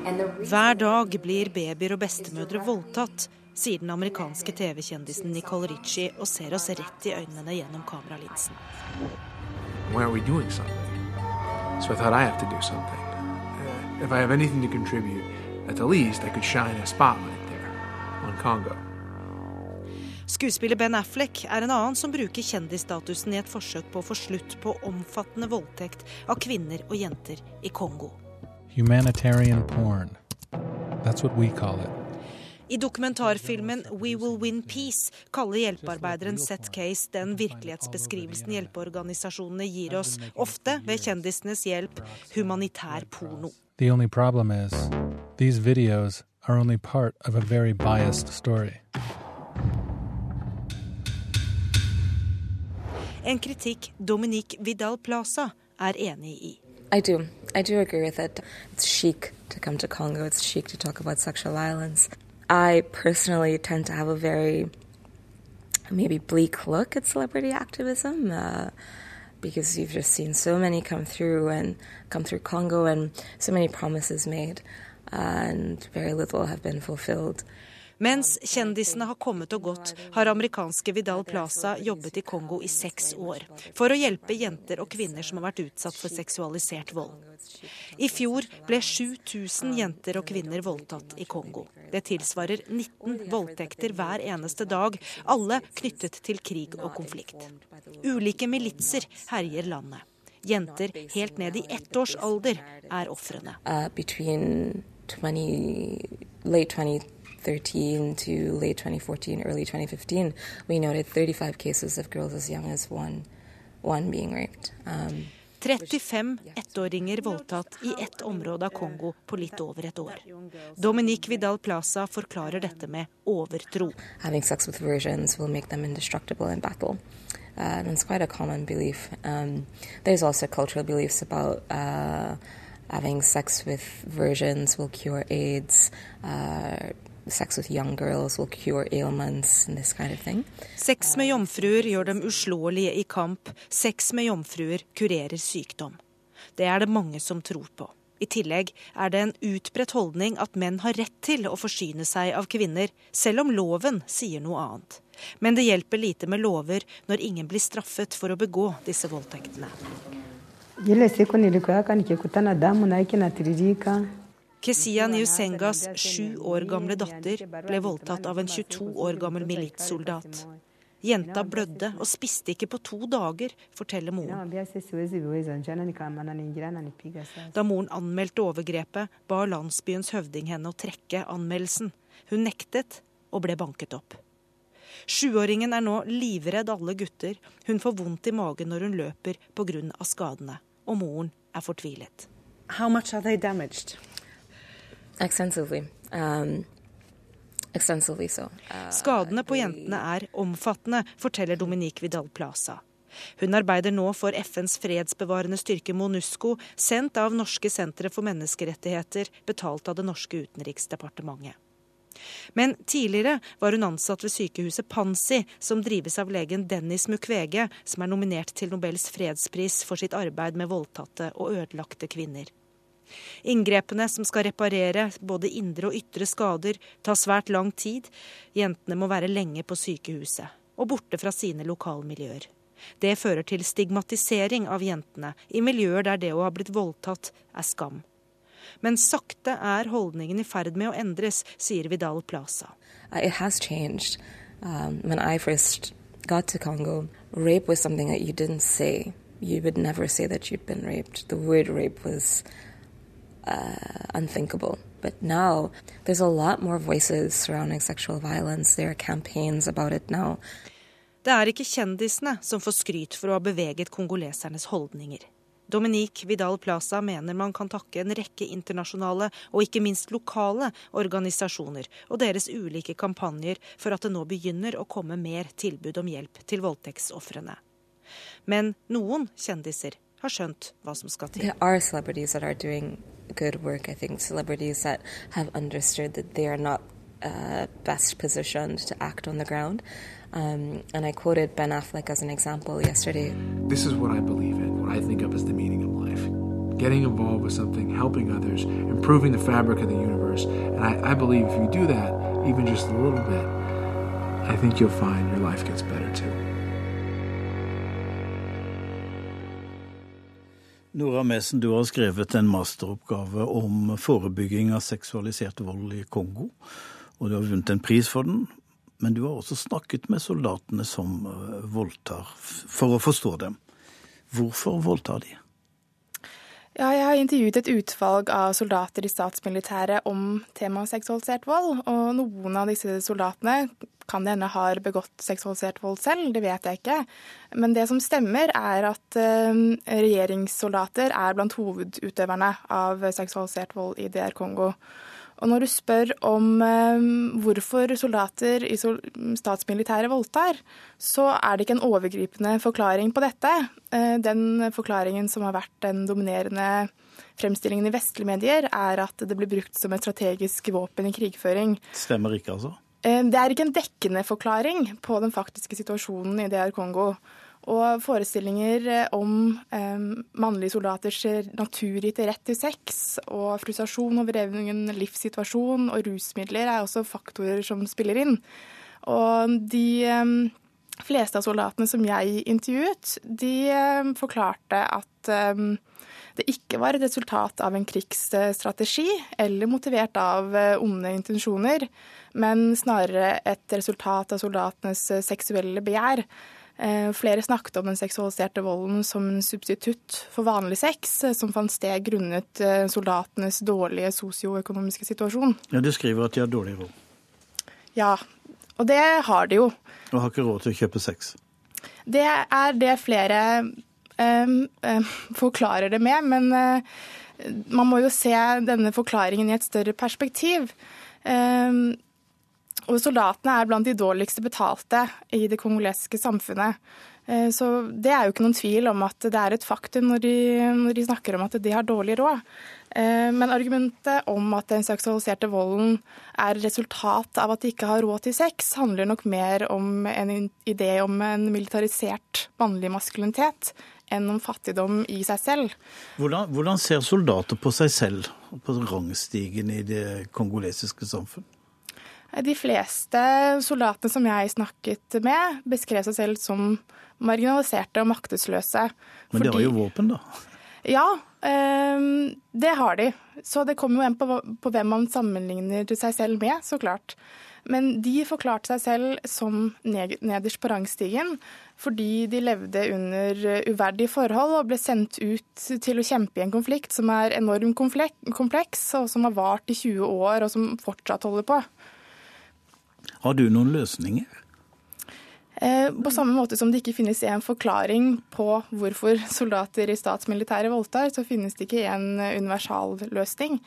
Hver dag blir babyer og bestemødre voldtatt sier den amerikanske TV-kjendisen Nicole Ritchie og ser oss rett i øynene gjennom kameralinsen. Why are we doing something? So I thought I have to do something. Uh, if I have anything to contribute, at the least I could shine a spotlight there on Congo. Skuespiller Ben Affleck er en annen som bruker kjendisstatusen i et forsøk på å få slutt på omfattende voldtekt av kvinner og jenter i Kongo. Humanitarian porn. That's what we call it. I dokumentarfilmen We Will Win Peace kaller hjelpearbeideren Seth Case den virkelighetsbeskrivelsen hjelpeorganisasjonene gir oss, ofte ved kjendisenes hjelp, humanitær porno. The only problem is, these videos are only part of a very biased story. En kritikk Dominique Vidal Plaza er enig i. I do. I do agree with it. It's chic to come to Congo. It's chic to talk about sexual violence. I personally tend to have a very maybe bleak look at celebrity activism uh, because you've just seen so many come through and come through Congo and so many promises made uh, and very little have been fulfilled. Mens kjendisene har kommet og gått, har amerikanske Vidal Plaza jobbet i Kongo i seks år for å hjelpe jenter og kvinner som har vært utsatt for seksualisert vold. I fjor ble 7000 jenter og kvinner voldtatt i Kongo. Det tilsvarer 19 voldtekter hver eneste dag, alle knyttet til krig og konflikt. Ulike militser herjer landet. Jenter helt ned i ett års alder er ofrene. Uh, 2013 to late 2014, early 2015, we noted 35 cases of girls as young as one, one being raped. Um, 35 ettåringer voldtatt i ett område av Kongo på litt over et år. Dominique Vidal Plaza forklarer dette med overtro. Uh, it's quite a common belief. Um, there's also cultural beliefs about uh, having sex with virgins will cure AIDS. Uh, sex with young girls will cure ailments and this kind of thing. Sex med jomfruer gjør dem uslåelige i kamp. Sex med jomfruer kurerer sykdom. Det er det mange som tror på. I tillegg er det en utbredt holdning at menn har rett til å forsyne seg av kvinner, selv om loven sier noe annet. Men det hjelper lite med lover når ingen blir straffet for å begå disse voldtektene. Kesia Niusengas sju år gamle datter ble voldtatt av en 22 år gammel militssoldat. Jenta blødde og spiste ikke på to dager, forteller moren. Da moren anmeldte overgrepet, ba landsbyens høvding henne å trekke anmeldelsen. Hun nektet og ble banket opp. Sjuåringen er nå livredd alle gutter. Hun får vondt i magen når hun løper pga. skadene. Og moren er fortvilet. How much are they damaged? Extensively. Um, extensively so. Uh, Skadene på jentene er omfattende, forteller Dominique Vidal Plaza. Hun arbeider nå for FNs fredsbevarende styrke MONUSCO, sendt av Norske sentre for menneskerettigheter, betalt av det norske utenriksdepartementet. Men tidligere var hun ansatt ved sykehuset Pansi, som drives av legen Dennis Mukwege, som er nominert til Nobels fredspris for sitt arbeid med voldtatte og ødelagte kvinner. Inngrepene som skal reparere både indre og ytre skader, tar svært lang tid. Jentene må være lenge på sykehuset og borte fra sine lokalmiljøer. Det fører til stigmatisering av jentene i miljøer der det å ha blitt voldtatt er skam. Men sakte er holdningen i ferd med å endres, sier Vidal Plaza. Changed. Um, when I first got to Congo, rape was something that you didn't say. You would never say that you'd been raped. The word rape was uh, unthinkable. But now there's a lot more voices surrounding sexual violence. There are campaigns about it now. Det er ikke kjendisene som får skryt for å ha beveget kongolesernes holdninger. Dominique Vidal Plaza mener man kan takke en rekke internasjonale og ikke minst lokale organisasjoner og deres ulike kampanjer for at det nå begynner å komme mer tilbud om hjelp til voldtektsofrene. Men noen kjendiser har skjønt hva som skal til. Good work. I think celebrities that have understood that they are not uh, best positioned to act on the ground. Um, and I quoted Ben Affleck as an example yesterday. This is what I believe in, what I think of as the meaning of life. Getting involved with something, helping others, improving the fabric of the universe. And I, I believe if you do that, even just a little bit, I think you'll find your life gets better too. Nora Mesen, du har skrevet en masteroppgave om forebygging av seksualisert vold i Kongo. Og du har vunnet en pris for den. Men du har også snakket med soldatene som eh, voldtar, for å forstå dem. Hvorfor voldtar de? Ja, jeg har intervjuet et utvalg av soldater i statsmilitæret om temaet seksualisert vold. Og noen av disse soldatene kan det hende har begått seksualisert vold selv, det vet jeg ikke. Men det som stemmer, er at uh, regjeringssoldater er blant hovedutøverne av seksualisert vold i DR Kongo. Og når du spør om eh, hvorfor soldater i statsmilitære voldtar, så er det ikke en overgripende forklaring på dette. Eh, den forklaringen som har vært den dominerende fremstillingen i vestlige medier, er at det blir brukt som et strategisk våpen i krigføring. Stemmer ikke, altså? Eh, det er ikke en dekkende forklaring på den faktiske situasjonen i DR Kongo. Og forestillinger eh, om eh, mannlige soldaters naturgitte rett til sex og frustrasjon over egen livssituasjon og rusmidler er også faktorer som spiller inn. Og de fleste av soldatene som jeg intervjuet, de eh, forklarte at eh, det ikke var et resultat av en krigsstrategi eller motivert av eh, onde intensjoner, men snarere et resultat av soldatenes seksuelle begjær. Flere snakket om den seksualiserte volden som en substitutt for vanlig sex, som fant sted grunnet soldatenes dårlige sosioøkonomiske situasjon. Ja, Du skriver at de har dårlig råd. Ja, og det har de jo. Og har ikke råd til å kjøpe sex. Det er det flere um, um, forklarer det med, men uh, man må jo se denne forklaringen i et større perspektiv. Um, og soldatene er blant de dårligste betalte i det kongolesiske samfunnet. Eh, så det er jo ikke noen tvil om at det er et faktum når de, når de snakker om at de har dårlig råd. Eh, men argumentet om at den seksualiserte volden er resultat av at de ikke har råd til sex, handler nok mer om en idé om en militarisert mannlig maskulinitet enn om fattigdom i seg selv. Hvordan, hvordan ser soldater på seg selv på rangstigen i det kongolesiske samfunn? De fleste soldatene som jeg snakket med, beskrev seg selv som marginaliserte og maktesløse. Men de har jo våpen, da? Ja, ehm, det har de. Så det kommer jo an på, på hvem man sammenligner seg selv med, så klart. Men de forklarte seg selv som nederst på rangstigen fordi de levde under uverdige forhold og ble sendt ut til å kjempe i en konflikt som er enormt kompleks, og som har vart i 20 år, og som fortsatt holder på. Har du noen løsninger? Eh, på samme måte som det ikke finnes en forklaring på hvorfor soldater i statsmilitære voldtar, så finnes det ikke en universal løsning.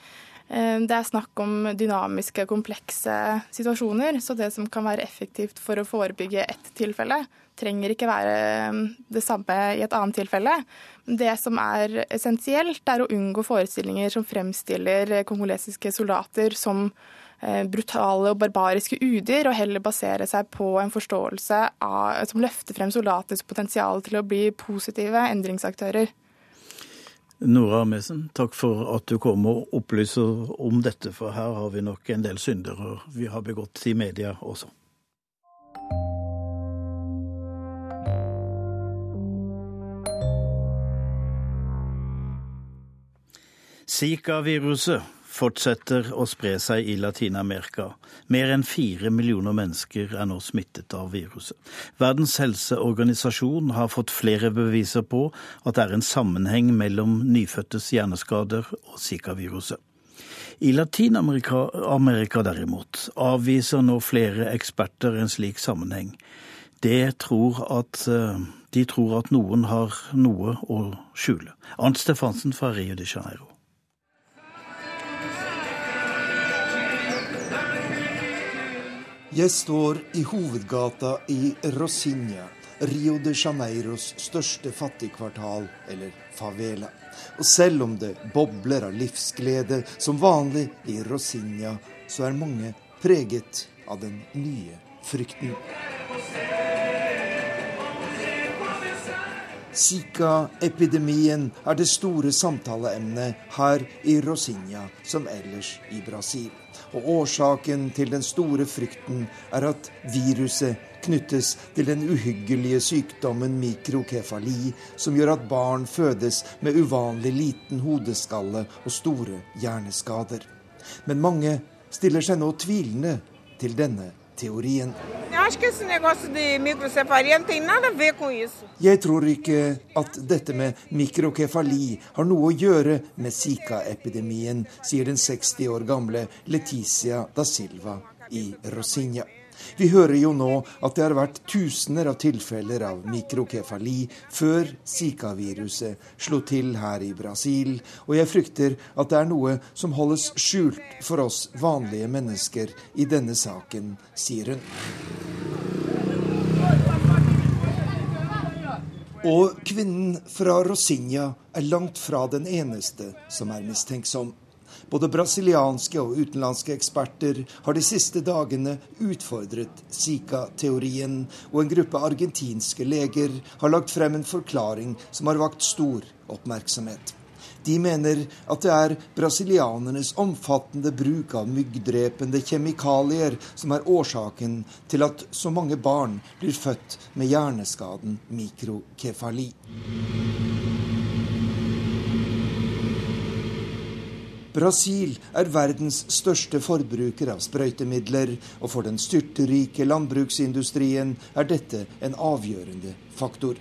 Eh, det er snakk om dynamiske, komplekse situasjoner, så det som kan være effektivt for å forebygge ett tilfelle, trenger ikke være eh, det samme i et annet tilfelle. Det som er essensielt, er å unngå forestillinger som fremstiller kongolesiske soldater som brutale og barbariske udyr, og heller basere seg på en forståelse av, som løfter frem soldaters potensial til å bli positive endringsaktører. Nora Amesen, takk for at du kom og opplyser om dette, for her har vi nok en del synder vi har begått i media også. Zika-viruset fortsetter å spre seg i Latin-Amerika. Mer enn fire millioner mennesker er nå smittet av viruset. Verdens helseorganisasjon har fått flere beviser på at det er en sammenheng mellom nyfødtes hjerneskader og Zika-viruset. I Latin-Amerika derimot avviser nå flere eksperter en slik sammenheng. Det tror at eh, De tror at noen har noe å skjule. Arnt Stefansen fra Rio de Janeiro. Jeg står i hovedgata i Rosinha, Rio de Janeiros største fattigkvartal, eller favela. Og selv om det bobler av livsglede som vanlig i Rosinha, så er mange preget av den nye frykten. Zika-epidemien er det store samtaleemnet her i Rosinha som ellers i Brasil. Og årsaken til den store frykten er at viruset knyttes til den uhyggelige sykdommen mikrokefali, som gjør at barn fødes med uvanlig liten hodeskalle og store hjerneskader. Men mange stiller seg nå tvilende til denne teorien. Jeg tror ikke at dette med mikrokefali har noe å gjøre med Zika-epidemien, sier den 60 år gamle Leticia da Silva i Rosinha. Vi hører jo nå at det har vært tusener av tilfeller av mikrokefali før Zika-viruset slo til her i Brasil, og jeg frykter at det er noe som holdes skjult for oss vanlige mennesker i denne saken, sier hun. Og kvinnen fra Rosinha er langt fra den eneste som er mistenksom. Både brasilianske og utenlandske eksperter har de siste dagene utfordret Zika-teorien, og en gruppe argentinske leger har lagt frem en forklaring som har vakt stor oppmerksomhet. De mener at det er brasilianernes omfattende bruk av myggdrepende kjemikalier som er årsaken til at så mange barn blir født med hjerneskaden mikrokefali. Brasil er verdens største forbruker av sprøytemidler, og for den styrterike landbruksindustrien er dette en avgjørende faktor.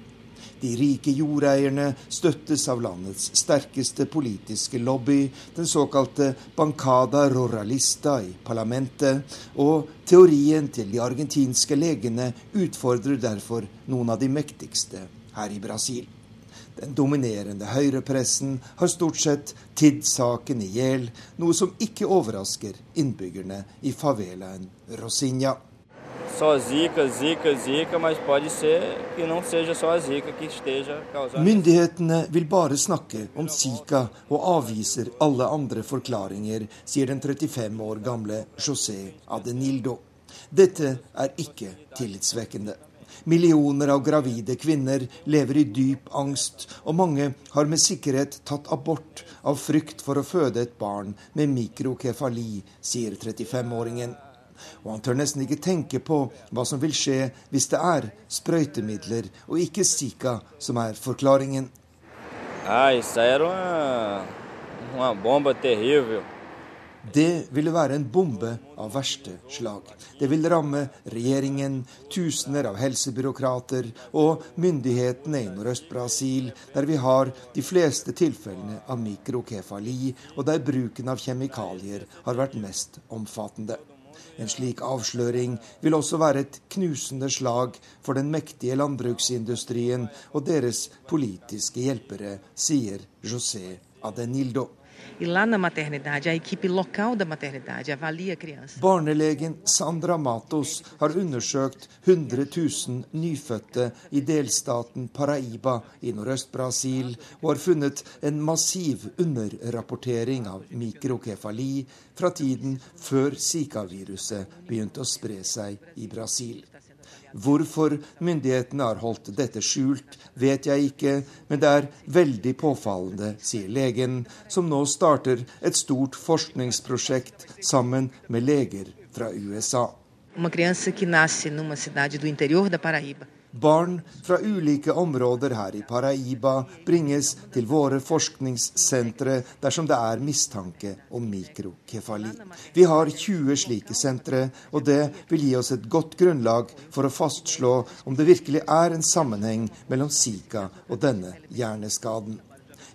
De rike jordeierne støttes av landets sterkeste politiske lobby, den såkalte Bancada Ruralista i parlamentet, og teorien til de argentinske legene utfordrer derfor noen av de mektigste her i Brasil. Den dominerende høyrepressen har stort sett tidd saken i hjel, noe som ikke overrasker innbyggerne i favelaen Rosinha. Myndighetene vil bare snakke om Zika og avviser alle andre forklaringer, sier den 35 år gamle José Adenildo. Dette er ikke tillitsvekkende. Millioner av gravide kvinner lever i dyp angst, og mange har med sikkerhet tatt abort av frykt for å føde et barn med mikrokefali, sier 35-åringen. Og han tør nesten ikke tenke på hva som vil skje hvis det er sprøytemidler og ikke Zika som er forklaringen. Ah, isso era uma, uma bomba terrível. Det ville være en bombe av verste slag. Det vil ramme regjeringen, tusener av helsebyråkrater og myndighetene i Nordøst-Brasil, der vi har de fleste tilfellene av mikrokefali, og der bruken av kjemikalier har vært mest omfattende. En slik avsløring vil også være et knusende slag for den mektige landbruksindustrien og deres politiske hjelpere, sier José Adenildo. E lá na maternidade, a equipe local da maternidade avalia a criança. Barnelegen Sandra Matos har undersøkt 100 000 nyfødte i delstaten Paraiba i Nordøst-Brasil, og har funnet en massiv underrapportering av mikrokefali fra tiden før Zika-viruset begynte å spre seg i Brasil. Hvorfor myndighetene har holdt dette skjult, vet jeg ikke, men det er veldig påfallende, sier legen, som nå starter et stort forskningsprosjekt sammen med leger fra USA. Uma criança que nasce numa cidade do interior da Paraíba Barn fra ulike områder her i Paraiba bringes til våre forskningssentre dersom det er mistanke om mikrokefali. Vi har 20 slike sentre, og det vil gi oss et godt grunnlag for å fastslå om det virkelig er en sammenheng mellom Zika og denne hjerneskaden.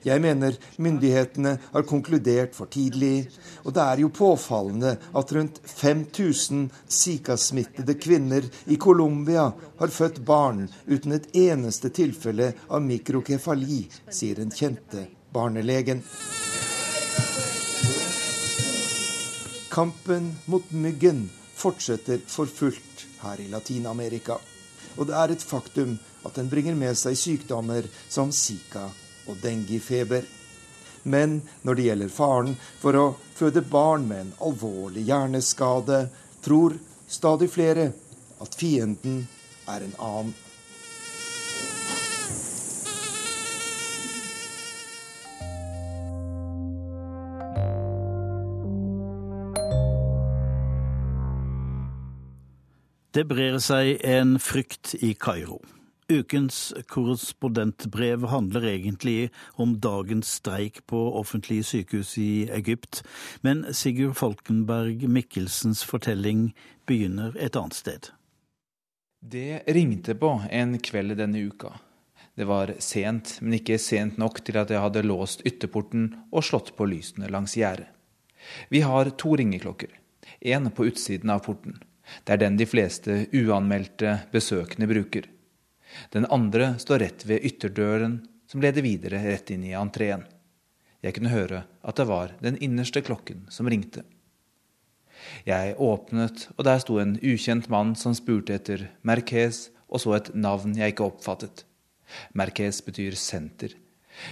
Jeg mener myndighetene har konkludert for tidlig, og det er jo påfallende at rundt 5000 Zika-smittede kvinner i Colombia har født barn uten et eneste tilfelle av mikrokefali, sier den kjente barnelegen. Kampen mot myggen fortsetter for fullt her i Latin-Amerika. Og det er et faktum at den bringer med seg sykdommer som Zika og denguefeber. Men når det gjelder faren for å føde barn med en alvorlig hjerneskade, tror stadig flere at fienden er en annen. Det brer seg en frykt i Kairo. Ukens korrespondentbrev handler egentlig om dagens streik på offentlige sykehus i Egypt, men Sigurd Falkenberg Mikkelsens fortelling begynner et annet sted. Det ringte på en kveld denne uka. Det var sent, men ikke sent nok til at jeg hadde låst ytterporten og slått på lysene langs gjerdet. Vi har to ringeklokker, én på utsiden av porten. Det er den de fleste uanmeldte besøkende bruker. Den andre står rett ved ytterdøren, som leder videre rett inn i entreen. Jeg kunne høre at det var den innerste klokken som ringte. Jeg åpnet, og der sto en ukjent mann som spurte etter Merquez, og så et navn jeg ikke oppfattet. Merquez betyr senter.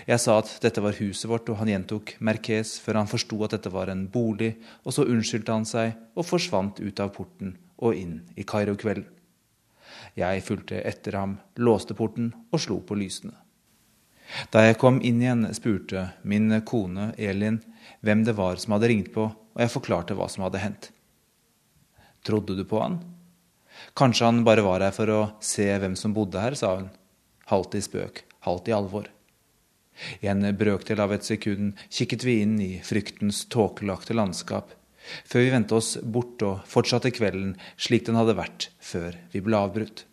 Jeg sa at dette var huset vårt, og han gjentok Merquez før han forsto at dette var en bolig, og så unnskyldte han seg og forsvant ut av porten og inn i Kairo-kvelden. Jeg fulgte etter ham, låste porten og slo på lysene. Da jeg kom inn igjen, spurte min kone Elin hvem det var som hadde ringt på, og jeg forklarte hva som hadde hendt. Trodde du på han? Kanskje han bare var her for å se hvem som bodde her, sa hun. Halvt i spøk, halvt i alvor. I en brøkdel av et sekund kikket vi inn i fryktens tåkelagte landskap før vi vendte oss bort og fortsatte kvelden slik den hadde vært før vi ble avbrutt.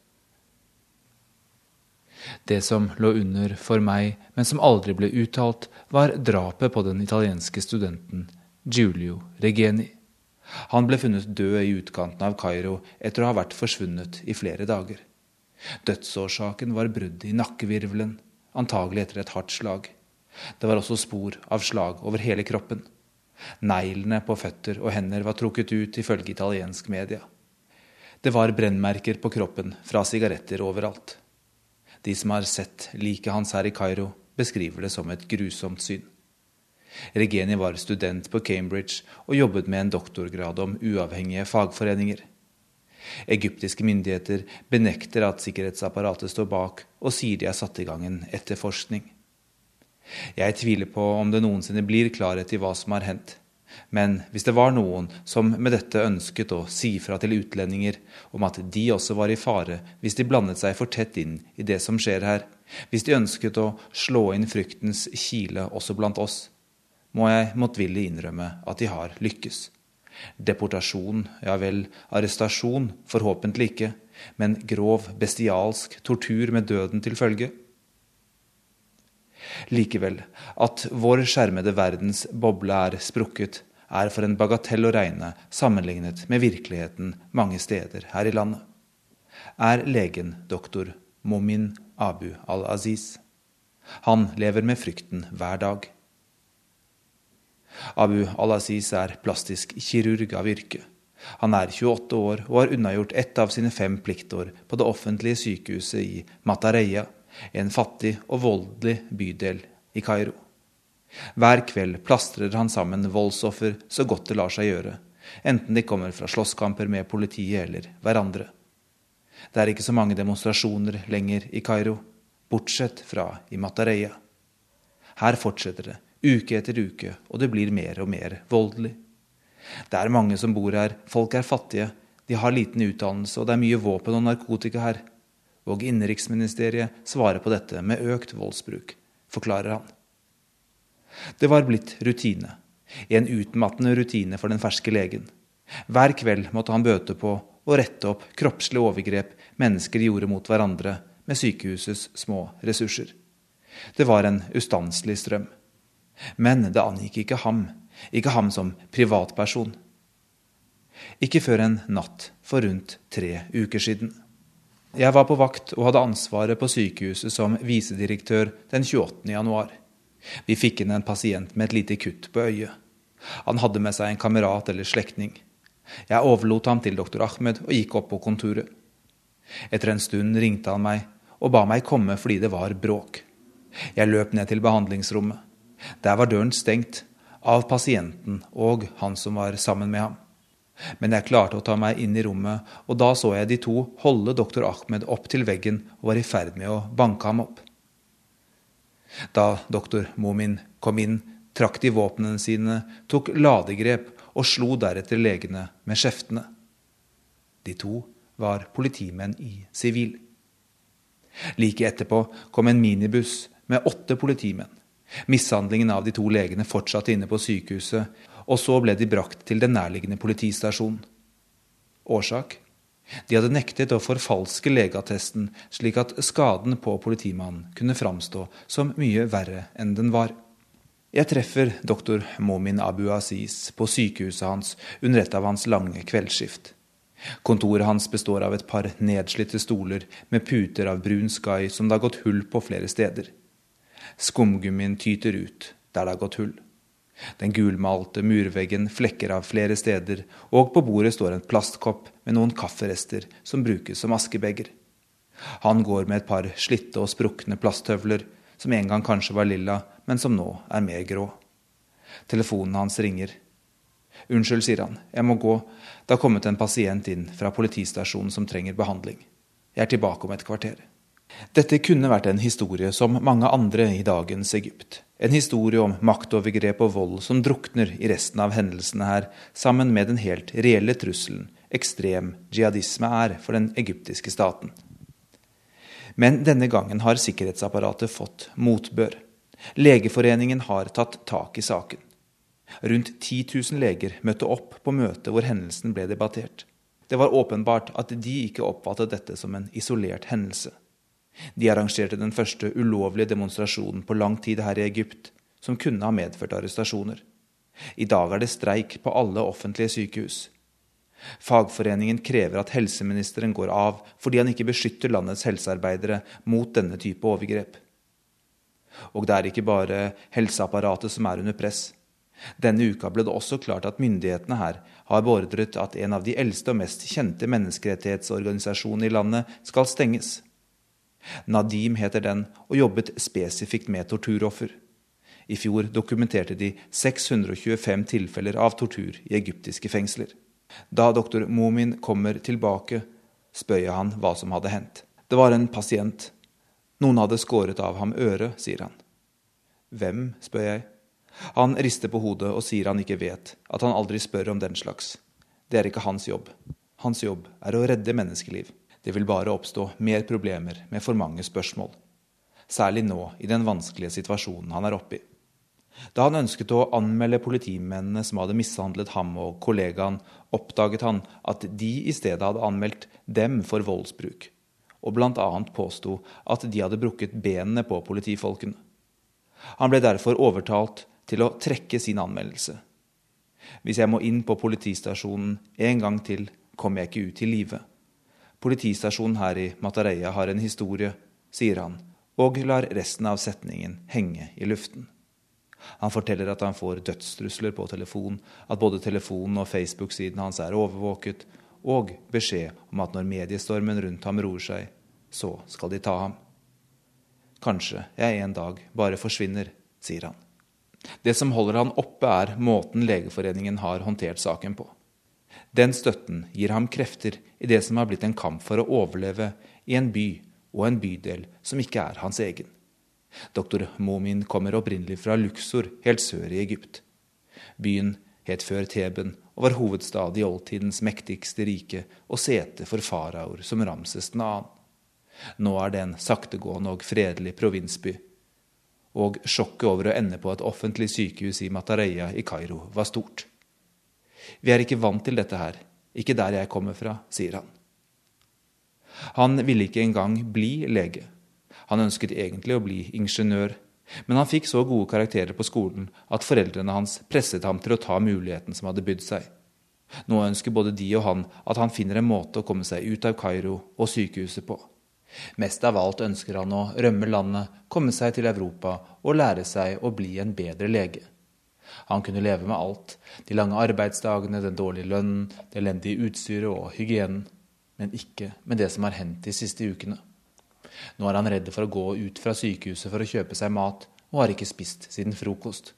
Det som lå under for meg, men som aldri ble uttalt, var drapet på den italienske studenten Giulio Regeni. Han ble funnet død i utkanten av Kairo etter å ha vært forsvunnet i flere dager. Dødsårsaken var brudd i nakkevirvelen, antagelig etter et hardt slag. Det var også spor av slag over hele kroppen. Neglene på føtter og hender var trukket ut, ifølge italiensk media. Det var brennmerker på kroppen fra sigaretter overalt. De som har sett liket hans her i Kairo, beskriver det som et grusomt syn. Regeni var student på Cambridge og jobbet med en doktorgrad om uavhengige fagforeninger. Egyptiske myndigheter benekter at sikkerhetsapparatet står bak, og sier de har satt i gang en etterforskning. Jeg tviler på om det noensinne blir klarhet i hva som har hendt. Men hvis det var noen som med dette ønsket å si fra til utlendinger om at de også var i fare hvis de blandet seg for tett inn i det som skjer her, hvis de ønsket å slå inn fryktens kile også blant oss, må jeg motvillig innrømme at de har lykkes. Deportasjon, ja vel, arrestasjon, forhåpentlig ikke, men grov, bestialsk tortur med døden til følge? Likevel, at vår skjermede verdens boble er sprukket, er for en bagatell å regne sammenlignet med virkeligheten mange steder her i landet. Er legen doktor Momin Abu al-Aziz. Han lever med frykten hver dag. Abu al-Aziz er plastisk kirurg av yrke. Han er 28 år og har unnagjort ett av sine fem pliktår på det offentlige sykehuset i Matareya en fattig og voldelig bydel i Kairo. Hver kveld plastrer han sammen voldsoffer så godt det lar seg gjøre, enten de kommer fra slåsskamper med politiet eller hverandre. Det er ikke så mange demonstrasjoner lenger i Kairo, bortsett fra i Matareya. Her fortsetter det, uke etter uke, og det blir mer og mer voldelig. Det er mange som bor her, folk er fattige, de har liten utdannelse, og det er mye våpen og narkotika her og innenriksministeriet svarer på dette med økt voldsbruk, forklarer han. Det var blitt rutine, en utmattende rutine for den ferske legen. Hver kveld måtte han bøte på og rette opp kroppslige overgrep mennesker gjorde mot hverandre med sykehusets små ressurser. Det var en ustanselig strøm. Men det angikk ikke ham, ikke ham som privatperson. Ikke før en natt for rundt tre uker siden. Jeg var på vakt og hadde ansvaret på sykehuset som visedirektør den 28. januar. Vi fikk inn en pasient med et lite kutt på øyet. Han hadde med seg en kamerat eller slektning. Jeg overlot ham til doktor Ahmed og gikk opp på kontoret. Etter en stund ringte han meg og ba meg komme fordi det var bråk. Jeg løp ned til behandlingsrommet. Der var døren stengt, av pasienten og han som var sammen med ham. Men jeg klarte å ta meg inn i rommet, og da så jeg de to holde doktor Ahmed opp til veggen og var i ferd med å banke ham opp. Da doktor Momin kom inn, trakk de våpnene sine, tok ladegrep og slo deretter legene med skjeftene. De to var politimenn i sivil. Like etterpå kom en minibuss med åtte politimenn. Mishandlingen av de to legene fortsatte inne på sykehuset, og så ble de brakt til den nærliggende politistasjonen. Årsak? De hadde nektet å forfalske legeattesten, slik at skaden på politimannen kunne framstå som mye verre enn den var. Jeg treffer doktor Momin Abu Aziz på sykehuset hans under et av hans lange kveldsskift. Kontoret hans består av et par nedslitte stoler med puter av brun sky som det har gått hull på flere steder. Skumgummien tyter ut der det har gått hull. Den gulmalte murveggen flekker av flere steder, og på bordet står en plastkopp med noen kafferester som brukes som askebeger. Han går med et par slitte og sprukne plasttøvler, som en gang kanskje var lilla, men som nå er mer grå. Telefonen hans ringer. Unnskyld, sier han, jeg må gå, det har kommet en pasient inn fra politistasjonen som trenger behandling. Jeg er tilbake om et kvarter. Dette kunne vært en historie som mange andre i dagens Egypt. En historie om maktovergrep og vold som drukner i resten av hendelsene her, sammen med den helt reelle trusselen ekstrem jihadisme er for den egyptiske staten. Men denne gangen har sikkerhetsapparatet fått motbør. Legeforeningen har tatt tak i saken. Rundt 10 000 leger møtte opp på møtet hvor hendelsen ble debattert. Det var åpenbart at de ikke oppfattet dette som en isolert hendelse. De arrangerte den første ulovlige demonstrasjonen på lang tid her i Egypt, som kunne ha medført arrestasjoner. I dag er det streik på alle offentlige sykehus. Fagforeningen krever at helseministeren går av fordi han ikke beskytter landets helsearbeidere mot denne type overgrep. Og det er ikke bare helseapparatet som er under press. Denne uka ble det også klart at myndighetene her har beordret at en av de eldste og mest kjente menneskerettighetsorganisasjonene i landet skal stenges. Nadim heter den, og jobbet spesifikt med torturoffer. I fjor dokumenterte de 625 tilfeller av tortur i egyptiske fengsler. Da doktor Momin kommer tilbake, spør jeg han hva som hadde hendt. Det var en pasient. Noen hadde skåret av ham øret, sier han. Hvem, spør jeg. Han rister på hodet og sier han ikke vet, at han aldri spør om den slags. Det er ikke hans jobb. Hans jobb er å redde menneskeliv. Det vil bare oppstå mer problemer med for mange spørsmål. Særlig nå, i den vanskelige situasjonen han er oppe i. Da han ønsket å anmelde politimennene som hadde mishandlet ham og kollegaen, oppdaget han at de i stedet hadde anmeldt dem for voldsbruk, og bl.a. påsto at de hadde brukket benene på politifolkene. Han ble derfor overtalt til å trekke sin anmeldelse. Hvis jeg må inn på politistasjonen en gang til, kommer jeg ikke ut i live. Politistasjonen her i Matareia har en historie, sier han, og lar resten av setningen henge i luften. Han forteller at han får dødstrusler på telefon, at både telefonen og Facebook-siden hans er overvåket, og beskjed om at når mediestormen rundt ham roer seg, så skal de ta ham. Kanskje jeg en dag bare forsvinner, sier han. Det som holder han oppe, er måten Legeforeningen har håndtert saken på. Den støtten gir ham krefter i det som har blitt en kamp for å overleve i en by og en bydel som ikke er hans egen. Doktor Momin kommer opprinnelig fra Luxor, helt sør i Egypt. Byen het før Teben og var hovedstad i oldtidens mektigste rike og sete for faraoer som Ramses 2. Nå er det en saktegående og fredelig provinsby og sjokket over å ende på et offentlig sykehus i Matareia i Kairo var stort. Vi er ikke vant til dette her, ikke der jeg kommer fra, sier han. Han ville ikke engang bli lege. Han ønsket egentlig å bli ingeniør, men han fikk så gode karakterer på skolen at foreldrene hans presset ham til å ta muligheten som hadde bydd seg. Nå ønsker både de og han at han finner en måte å komme seg ut av Kairo og sykehuset på. Mest av alt ønsker han å rømme landet, komme seg til Europa og lære seg å bli en bedre lege. Han kunne leve med alt, de lange arbeidsdagene, den dårlige lønnen, det elendige utstyret og hygienen, men ikke med det som har hendt de siste ukene. Nå er han redd for å gå ut fra sykehuset for å kjøpe seg mat, og har ikke spist siden frokost.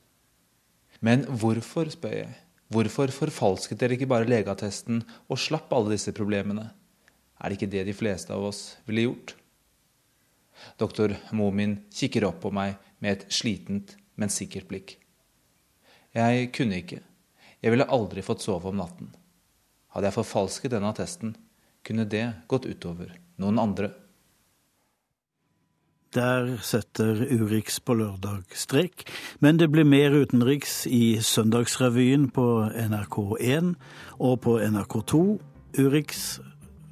Men hvorfor, spør jeg, hvorfor forfalsket dere ikke bare legeattesten og slapp alle disse problemene? Er det ikke det de fleste av oss ville gjort? Doktor Momin kikker opp på meg med et slitent, men sikkert blikk. Jeg kunne ikke. Jeg ville aldri fått sove om natten. Hadde jeg forfalsket denne attesten, kunne det gått utover noen andre. Der setter Urix på lørdag strek, men det blir mer utenriks i Søndagsrevyen på NRK1 og på NRK2. Urix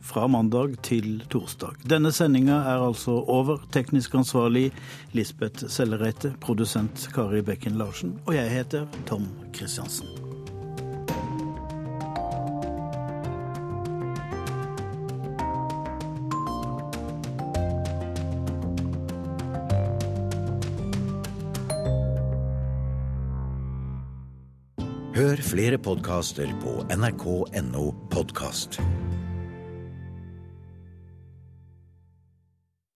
fra mandag til torsdag. Denne sendinga er altså over. Teknisk ansvarlig Lisbeth Sellereite, produsent Kari Bekken Larsen, og jeg heter Tom Christiansen. Hør flere podkaster på nrk.no podkast.